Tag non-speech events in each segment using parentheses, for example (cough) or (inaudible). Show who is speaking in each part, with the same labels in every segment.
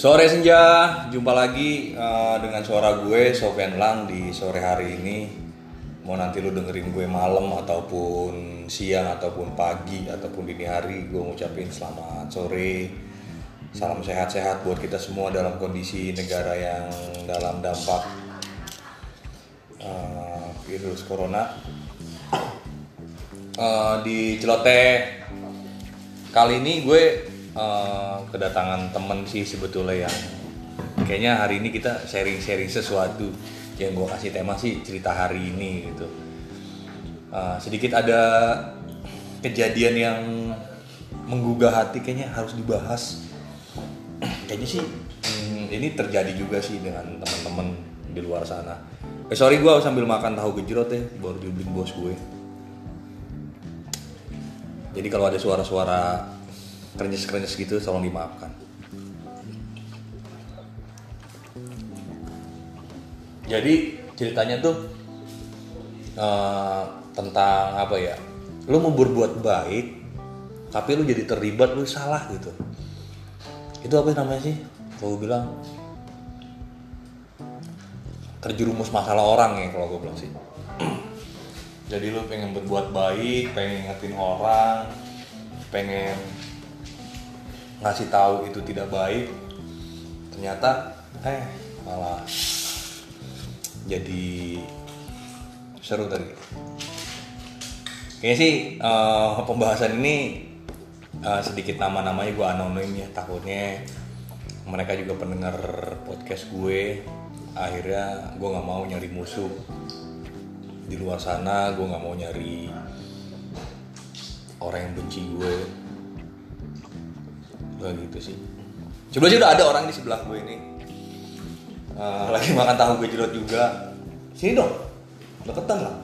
Speaker 1: Sore senja, jumpa lagi uh, dengan suara gue Sofian Lang di sore hari ini. Mau nanti lu dengerin gue malam ataupun siang ataupun pagi ataupun dini hari, gue ngucapin selamat sore. Salam sehat-sehat buat kita semua dalam kondisi negara yang dalam dampak uh, virus corona. Uh, di celoteh kali ini gue uh, kedatangan temen sih sebetulnya yang kayaknya hari ini kita sharing-sharing sesuatu. Yang gue kasih tema sih cerita hari ini gitu. Uh, sedikit ada kejadian yang menggugah hati kayaknya harus dibahas. Kayaknya sih hmm, ini terjadi juga sih dengan teman-teman di luar sana. Eh sorry gue sambil makan tahu gejrot ya baru dibeliin bos gue. Jadi kalau ada suara-suara krenyes-krenyes gitu tolong dimaafkan. Jadi ceritanya tuh uh, tentang apa ya? Lu mau berbuat baik, tapi lu jadi terlibat lu salah gitu. Itu apa namanya sih? Kalau bilang terjerumus masalah orang ya kalau gue bilang sih jadi lu pengen berbuat baik pengen ngingetin orang pengen ngasih tahu itu tidak baik ternyata eh malah jadi seru tadi. Kayaknya sih uh, pembahasan ini uh, sedikit nama-namanya gue anonim ya takutnya mereka juga pendengar podcast gue akhirnya gue nggak mau nyari musuh di luar sana gue nggak mau nyari orang yang benci gue gak gitu sih. Coba sih udah ada orang di sebelah gue ini. Uh, lagi makan tahu gue jerot juga. Sini dong. Deketan lah.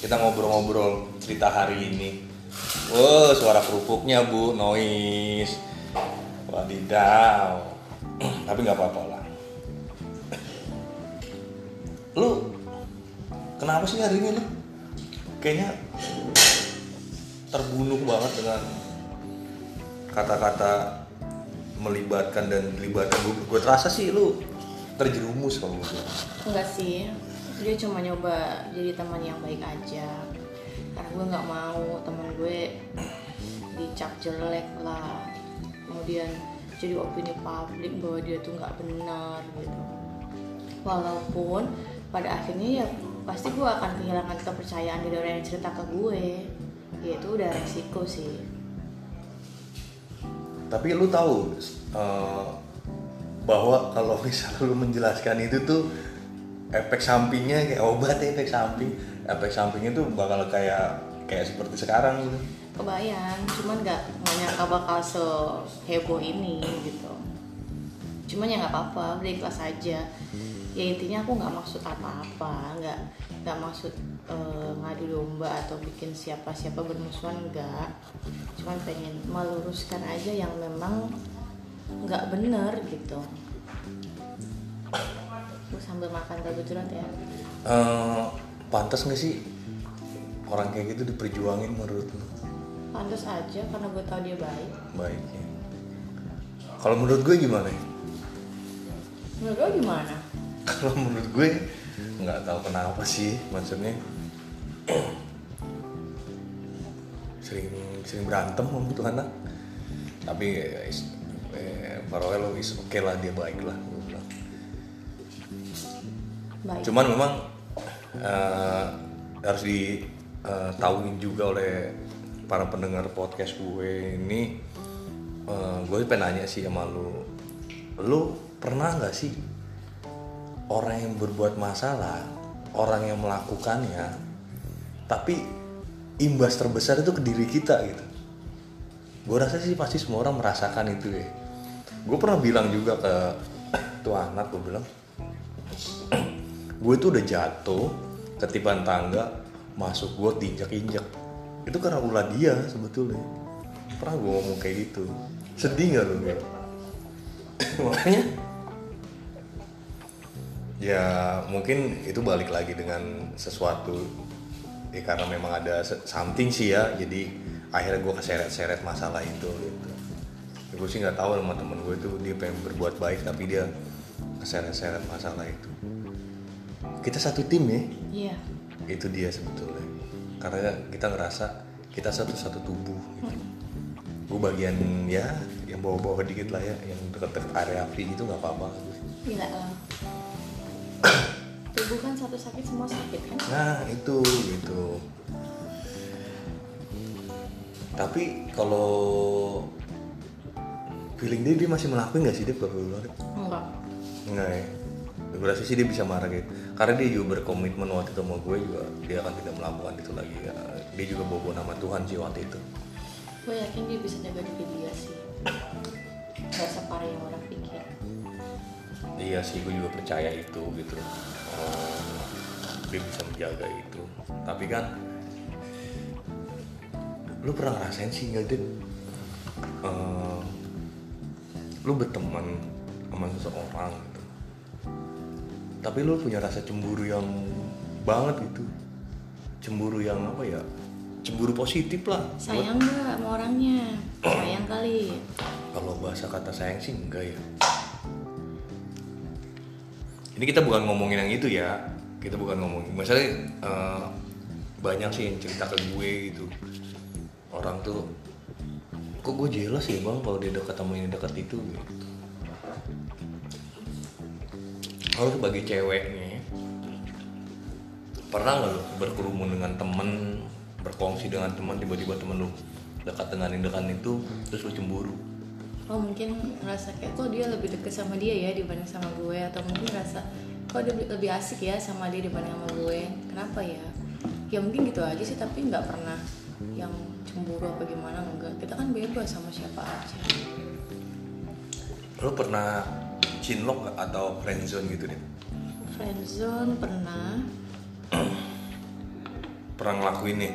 Speaker 1: Kita ngobrol-ngobrol cerita hari ini. Wow, suara kerupuknya bu, noise. Wadidaw. Tapi nggak apa-apa lah. Lu kenapa sih hari ini lu? Kayaknya terbunuh banget dengan kata-kata melibatkan dan melibatkan gue, gue terasa sih lu terjerumus kalau gue
Speaker 2: enggak sih. Dia cuma nyoba jadi teman yang baik aja. Karena gue nggak mau teman gue dicap jelek lah. Kemudian jadi opini publik bahwa dia tuh nggak benar gitu. Walaupun pada akhirnya ya pasti gue akan kehilangan kepercayaan dari orang yang cerita ke gue. Ya itu udah resiko sih
Speaker 1: tapi lu tahu uh, bahwa kalau (laughs) misalnya lu menjelaskan itu tuh efek sampingnya kayak obat efek samping. Efek sampingnya tuh bakal kayak kayak seperti sekarang gitu.
Speaker 2: Kebayang cuman nggak nyangka bakal seheboh ini gitu. Cuman ya nggak apa-apa udah ikhlas aja ya intinya aku nggak maksud apa-apa nggak nggak maksud uh, ngadu domba atau bikin siapa-siapa bermusuhan enggak cuman pengen meluruskan aja yang memang nggak bener gitu. Aku sambil makan tahu curhat ya.
Speaker 1: Uh, pantas nggak sih orang kayak gitu diperjuangin menurut lu?
Speaker 2: Pantas aja karena gue tau dia baik.
Speaker 1: Baik ya. Kalau menurut gue gimana?
Speaker 2: Menurut lo gimana
Speaker 1: kalau menurut gue nggak tahu kenapa sih maksudnya sering sering berantem sama tuh anak tapi eh, eh, Farowell is oke okay lah dia baik lah gue bilang.
Speaker 2: Baik.
Speaker 1: Cuman memang uh, harus ditahuin juga oleh para pendengar podcast gue ini. Uh, gue pengen nanya sih sama lu. Lu pernah nggak sih orang yang berbuat masalah orang yang melakukannya tapi imbas terbesar itu ke diri kita gitu. Gue rasa sih pasti semua orang merasakan itu ya. Gue pernah bilang juga ke (coughs) tuh anak gue bilang (coughs) gue itu udah jatuh ketiban tangga masuk gue diinjak injak itu karena ulah dia sebetulnya. Pernah gue ngomong kayak gitu. Sedih nggak lu (coughs) makanya ya mungkin itu balik lagi dengan sesuatu. Ya karena memang ada something sih ya. Jadi akhirnya gue keseret-seret masalah itu gitu. Gue sih nggak tahu sama temen gue itu dia pengen berbuat baik tapi dia keseret-seret masalah itu. Kita satu tim ya?
Speaker 2: Iya.
Speaker 1: Itu dia sebetulnya. Karena kita ngerasa kita satu-satu tubuh gitu. gue bagian ya yang bawa-bawa dikit lah ya yang deket-deket area api itu nggak apa-apa.
Speaker 2: Gila lah tubuh kan satu sakit semua sakit kan
Speaker 1: nah itu gitu tapi kalau feeling dia dia masih melakukan nggak sih dia kalau
Speaker 2: enggak
Speaker 1: Enggak ya. Gue rasa sih dia bisa marah gitu. Karena dia juga berkomitmen waktu itu sama gue juga dia akan tidak melakukan itu lagi. Ya. Dia juga bawa nama Tuhan sih waktu itu.
Speaker 2: gue yakin dia bisa jaga diri dia sih nggak separah yang orang pikir
Speaker 1: Iya sih, gue juga percaya itu gitu. Eh, dia bisa menjaga itu. Tapi kan, lu pernah ngerasain sih nggak Din? Eh, lu berteman sama seseorang gitu. Tapi lu punya rasa cemburu yang banget gitu. Cemburu yang apa ya? Cemburu positif lah.
Speaker 2: Sayang nggak sama orangnya sayang kali
Speaker 1: Kalau bahasa kata sayang sih enggak ya. Ini kita bukan ngomongin yang itu ya. Kita bukan ngomongin. Masalahnya eh, banyak sih yang cerita ke gue gitu. Orang tuh kok gue jelas ya bang kalau dia dekat sama ini dekat itu gitu. Kalau sebagai cewek nih, pernah nggak lo berkerumun dengan temen, berkongsi dengan teman tiba-tiba temen lu dekat dengan ini dekat itu, terus lu cemburu?
Speaker 2: Oh mungkin ngerasa kayak kok dia lebih deket sama dia ya dibanding sama gue? Atau mungkin ngerasa kok dia lebih asik ya sama dia dibanding sama gue? Kenapa ya? Ya mungkin gitu aja sih tapi nggak pernah yang cemburu apa gimana enggak. Kita kan bebas sama siapa aja.
Speaker 1: Lo pernah cinlok atau friendzone gitu deh?
Speaker 2: friendzone pernah.
Speaker 1: Pernah ngelakuin nih?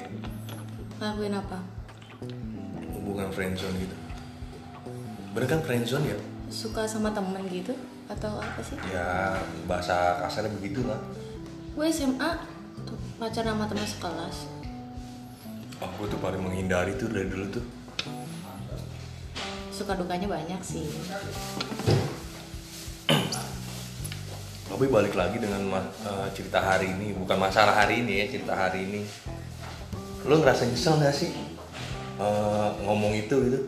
Speaker 2: Ngelakuin apa?
Speaker 1: Hubungan friendzone gitu? Bener kan friendzone ya?
Speaker 2: suka sama temen gitu atau apa sih
Speaker 1: Ya bahasa kasarnya begitu lah.
Speaker 2: gue SMA tuh pacaran sama teman sekelas
Speaker 1: Aku tuh paling menghindari tuh dari dulu tuh.
Speaker 2: suka dukanya banyak sih
Speaker 1: Tapi balik lagi dengan eh, cerita hari ini, bukan masalah hari ini ya, cerita hari ini. Lo ngerasa nyesel gak sih eh, ngomong itu gitu?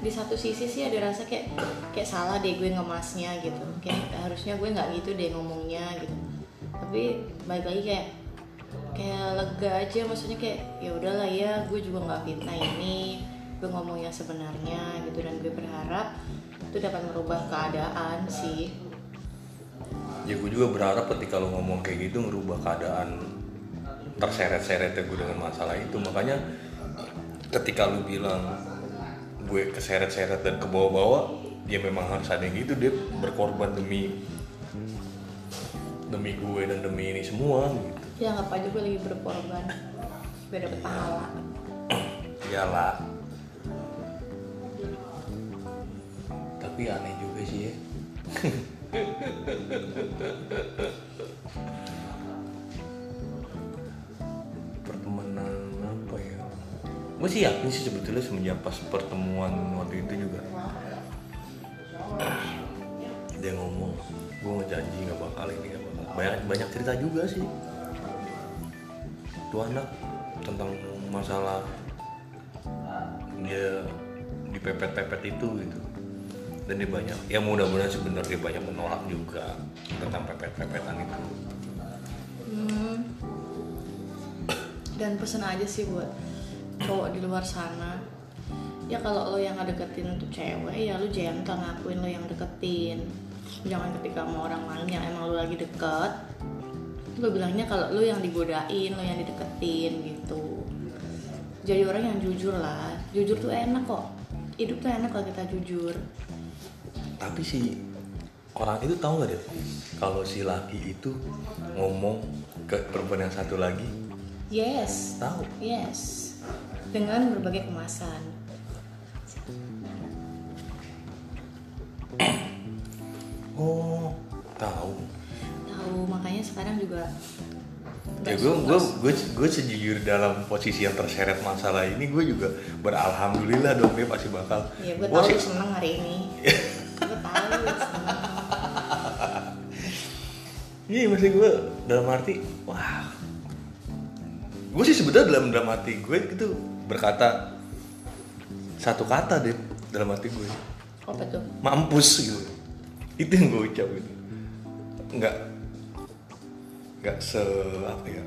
Speaker 2: Di satu sisi sih ada rasa kayak kayak salah deh gue ngemasnya gitu. Kayak harusnya gue nggak gitu deh ngomongnya gitu. Tapi balik lagi kayak kayak lega aja maksudnya kayak ya udahlah ya gue juga nggak fitnah ini gue ngomong yang sebenarnya gitu. Dan gue berharap itu dapat merubah keadaan sih.
Speaker 1: Ya gue juga berharap ketika lo ngomong kayak gitu ngerubah keadaan terseret-seret gue dengan masalah itu. Makanya ketika lu bilang gue keseret-seret dan ke bawah-bawah ya memang harus ada yang gitu dia berkorban demi demi gue dan demi ini semua gitu.
Speaker 2: Ya anggap aja gue lagi berkorban. Gue dapet pahala.
Speaker 1: Iyalah. Tapi aneh juga sih ya (laughs) gue sih yakin sih sebetulnya semenjak pas pertemuan waktu itu juga. (clears throat) Dia ngomong gue ngejanji nggak bakal ini nggak bakal. Banyak banyak cerita juga sih. Tuh anak tentang masalah dia dipepet-pepet itu gitu. Dan dia banyak ya mudah-mudahan sebenarnya dia banyak menolak juga tentang pepet-pepetan itu.
Speaker 2: Hmm. Dan pesen aja sih buat cowok di luar sana. Ya kalau lo yang ngedeketin tuh cewek, ya lu gentle ngakuin lo yang deketin. Jangan ketika sama orang lain yang emang lo lagi deket, lo bilangnya kalau lo yang digodain, lo yang dideketin gitu. Jadi orang yang jujur lah. Jujur tuh enak kok. Hidup tuh enak kalau kita jujur.
Speaker 1: tapi si orang itu tahu nggak deh kalau si laki itu ngomong ke perempuan yang satu lagi
Speaker 2: Yes,
Speaker 1: tahu
Speaker 2: yes. Dengan berbagai kemasan.
Speaker 1: oh tahu.
Speaker 2: Tahu makanya sekarang juga
Speaker 1: ya gue gue gue gue sejujur dalam posisi yang terseret masalah ini gue juga beralhamdulillah dong dia pasti bakal
Speaker 2: ya gue tahu
Speaker 1: sih-
Speaker 2: seneng hari ini. (laughs) Gue tahu seneng.
Speaker 1: Iya maksud gue dalam arti wah. Gue sih sebetulnya dalam dalam arti gue itu berkata satu kata deh dalam hati gue.
Speaker 2: Apa tuh?
Speaker 1: Mampus gitu. Itu yang gue ucap gitu. Nggak nggak se apa ya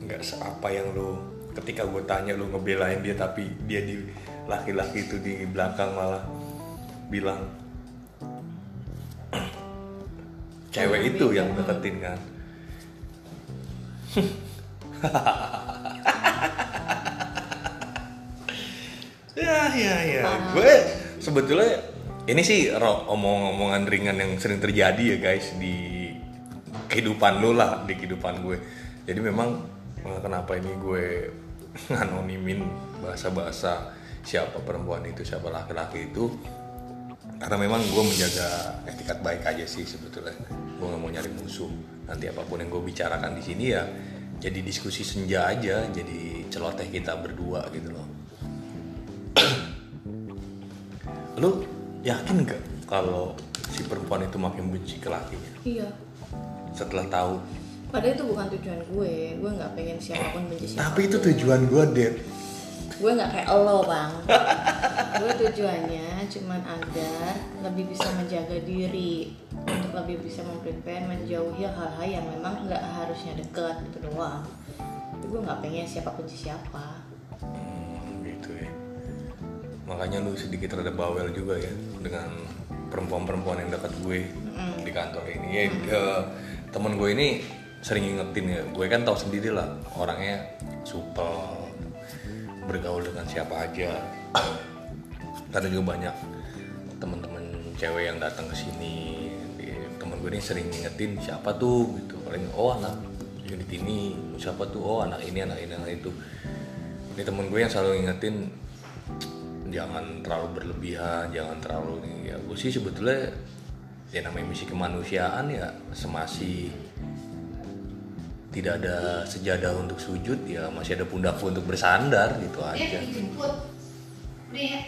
Speaker 1: nggak se apa yang lo ketika gue tanya lo ngebelain dia tapi dia di laki-laki itu di belakang malah bilang cewek itu yang deketin kan (laughs) ya ya ya. Gue sebetulnya ini sih omong-omongan ringan yang sering terjadi ya guys di kehidupan lo lah di kehidupan gue. Jadi memang eh, kenapa ini gue (laughs) anonimin bahasa-bahasa siapa perempuan itu siapa laki-laki itu? Karena memang gue menjaga etikat baik aja sih sebetulnya. Gue nggak mau nyari musuh. Nanti apa pun yang gue bicarakan di sini ya jadi diskusi senja aja jadi celoteh kita berdua gitu loh lu yakin gak kalau si perempuan itu makin benci ke lakinya
Speaker 2: iya.
Speaker 1: Setelah tahu.
Speaker 2: Padahal itu bukan tujuan gue. Gue nggak pengen siapa pun benci siapa pun
Speaker 1: tapi itu tujuan gue Dad.
Speaker 2: Gue nggak kayak lo bang. Gue tujuannya cuman agar lebih bisa menjaga diri untuk lebih bisa memprepare menjauhi hal-hal yang memang nggak harusnya deket itu doang. Tapi gue nggak pengen siapa benci siapa.
Speaker 1: Hmm, gitu makanya lu sedikit rada bawel juga ya dengan perempuan-perempuan yang dekat gue di kantor ini. Ya eh, temen gue ini sering ngingetin ya gue kan tahu sendiri lah orangnya supel bergaul dengan siapa aja. Karena juga banyak teman-teman cewek yang datang ke sini. Temen gue ini sering ngingetin siapa tuh? Gitu. Paling oh anak unit ini siapa tuh? Oh anak ini anak ini anak itu. Ini temen gue yang selalu ngingetin jangan terlalu berlebihan jangan terlalu ini. Ya gue sih sebetulnya ya namanya misi kemanusiaan ya semasi tidak ada sejadah untuk sujud ya masih ada pundakku untuk bersandar gitu aja.
Speaker 3: Dek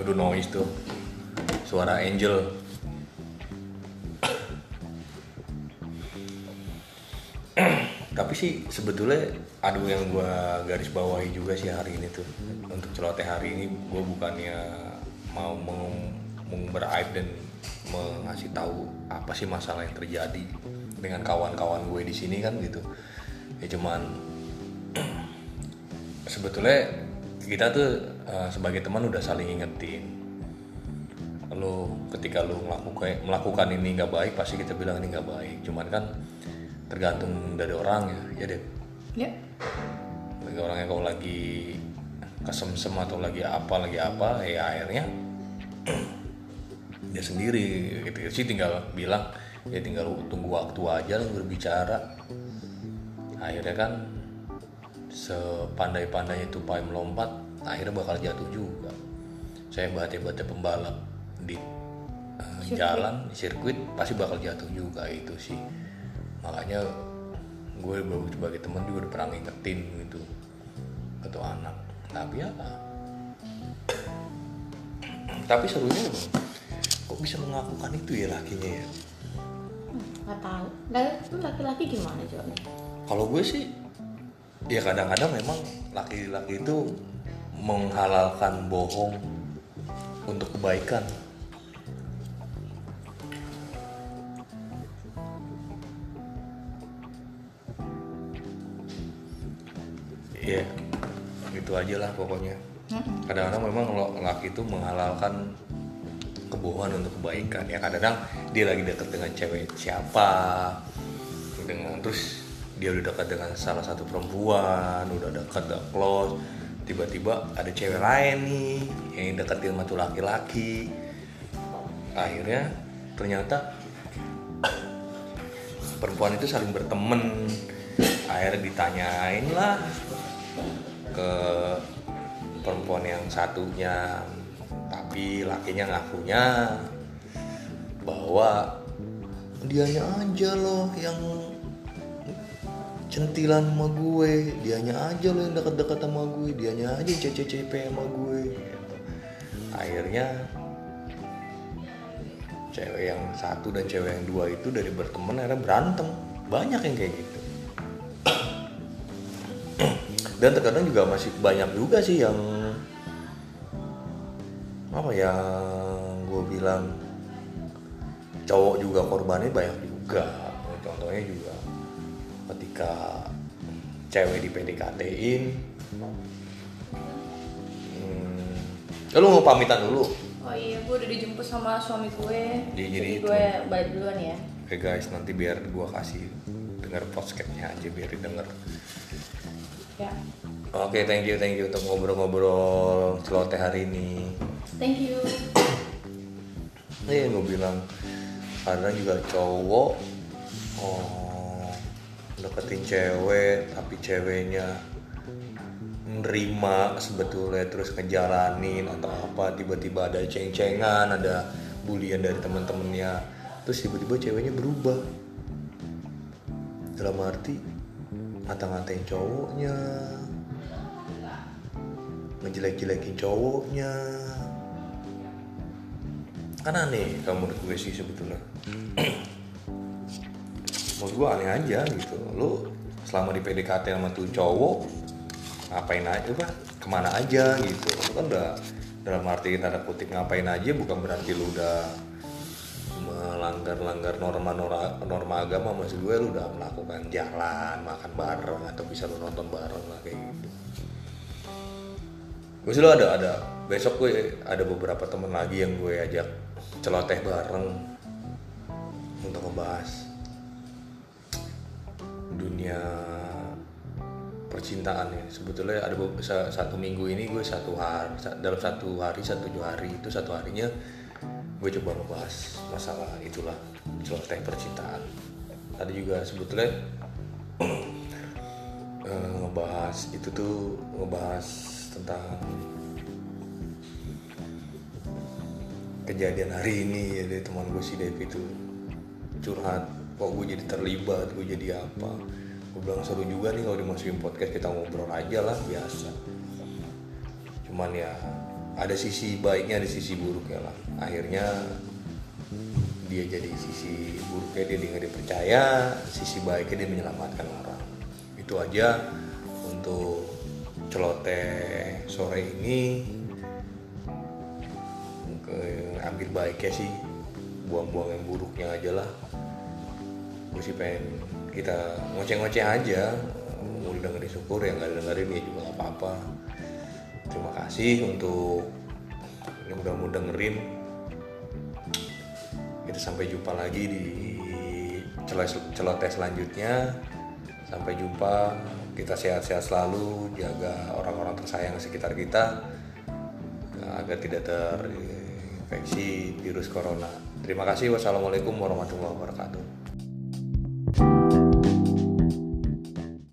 Speaker 1: Aduh noise tuh. Suara angel Tapi sih sebetulnya Aduh yang gua garis bawahi juga sih hari ini tuh. Untuk celoteh hari ini Gue bukannya mau meng, meng- beraib dan mengasih tahu apa sih masalah yang terjadi dengan kawan-kawan gue di sini kan gitu. Ya cuman (clears throat) sebetulnya kita tuh uh, sebagai teman udah saling ingetin lo ketika lo melakukan ini nggak baik pasti kita bilang ini nggak baik. Cuman kan tergantung dari orang ya. Ya deh
Speaker 2: ya.
Speaker 1: Bagi orangnya kalau lagi kesemsem atau lagi apa lagi apa ya akhirnya (clears throat) dia sendiri. Gitu sih tinggal bilang ya tinggal tunggu waktu aja lah berbicara. Akhirnya kan sepandai-pandainya tupai melompat akhirnya bakal jatuh juga. Saya bate-bate pembalap di uh,
Speaker 2: Sirkuit.
Speaker 1: jalan di sirkuit pasti bakal jatuh juga itu sih makanya gue baru sebagai teman juga udah pernah ngingetin gitu. Tuh anak. Tapi ya tapi serunya kok bisa mengakukan itu ya lakinya ya?
Speaker 2: Nggak tahu. Lu laki-laki gimana jawabnya
Speaker 1: kalau gue sih ya kadang-kadang memang laki-laki itu menghalalkan bohong untuk kebaikan Iya, gitu aja lah pokoknya. Kadang-kadang memang laki itu menghalalkan kebohongan untuk kebaikan. Ya kadang-kadang dia lagi dekat dengan cewek siapa, dengan terus dia udah dekat dengan salah satu perempuan, udah dekat, udah close. Tiba-tiba ada cewek lain nih yang deketin sama tuh laki-laki. Akhirnya ternyata perempuan itu saling berteman akhirnya ditanyain lah ke perempuan yang satunya tapi lakinya ngakunya bahwa dianya aja loh yang centilan sama gue. Dianya aja lo yang deket-deket sama gue. Dianya aja cece-cepe sama gue gitu. akhirnya cewek yang satu dan cewek yang dua itu dari berteman akhirnya berantem. Banyak yang kayak gitu dan terkadang juga masih banyak juga sih yang apa ya gue bilang cowok juga korbannya banyak juga. Contohnya juga ketika cewek di PDKT-in hmm, lu mau pamitan dulu?
Speaker 2: Oh iya gue udah dijemput sama suami gue.
Speaker 1: Jadi- jadi
Speaker 2: gue balik duluan ya.
Speaker 1: Oke guys nanti biar gue kasih dengar podcastnya aja biar didengar
Speaker 2: ya.
Speaker 1: Oke thank you thank you untuk ngobrol-ngobrol celoteh hari ini.
Speaker 2: Thank you.
Speaker 1: Iya gue bilang kadang juga cowok. Oh, deketin cewek tapi ceweknya nerima sebetulnya terus ngejalanin atau apa tiba-tiba ada ceng-cengan ada bulian dari teman-temannya terus tiba-tiba ceweknya berubah. Dalam arti ngata-ngatain cowoknya. Ngejelek-jelekin cowoknya. Kan aneh kalau menurut gue sih sebetulnya. Menurut gue aneh aja gitu. Lu selama di PDKT sama tuh cowok ngapain aja apa ke mana aja gitu. Lu kan udah dalam arti tanda kutip ngapain aja bukan berarti lu udah melanggar-langgar norma norma agama maksud gue lu udah melakukan jalan makan bareng atau bisa lu nonton bareng lah kayak gitu. Gue sih ada ada besok gue ada beberapa temen lagi yang gue ajak celoteh bareng untuk ngebahas dunia percintaan ya. Sebetulnya ada satu minggu ini gue satu hari dalam satu hari satu hari itu satu harinya gue coba ngebahas masalah itulah celoteh percintaan. Tadi juga sebetulnya (clears throat) eh, ngebahas itu tuh ngebahas tentang kejadian hari ini ya dari teman gue si Devi itu curhat kok gue jadi terlibat? Gue jadi apa? Gue bilang seru juga nih kalau dimasukin podcast kita ngobrol aja lah biasa. Cuman ya ada sisi baiknya ada sisi buruknya lah. Akhirnya dia jadi sisi buruknya dia nggak dipercaya sisi baiknya dia menyelamatkan orang. Itu aja untuk celoteh sore ini. Ke ambil baiknya sih buang-buang yang buruknya aja lah. Gue sih pengen kita ngoceh-ngoceh aja. Mau dengerin syukur yang nggak dengerin ya juga nggak apa-apa terima kasih untuk yang udah mau dengerin. Kita sampai jumpa lagi di celo- celoteh selanjutnya. Sampai jumpa. Kita sehat-sehat selalu jaga orang-orang tersayang sekitar kita agar tidak terinfeksi virus corona. Terima kasih. Wassalamualaikum warahmatullahi wabarakatuh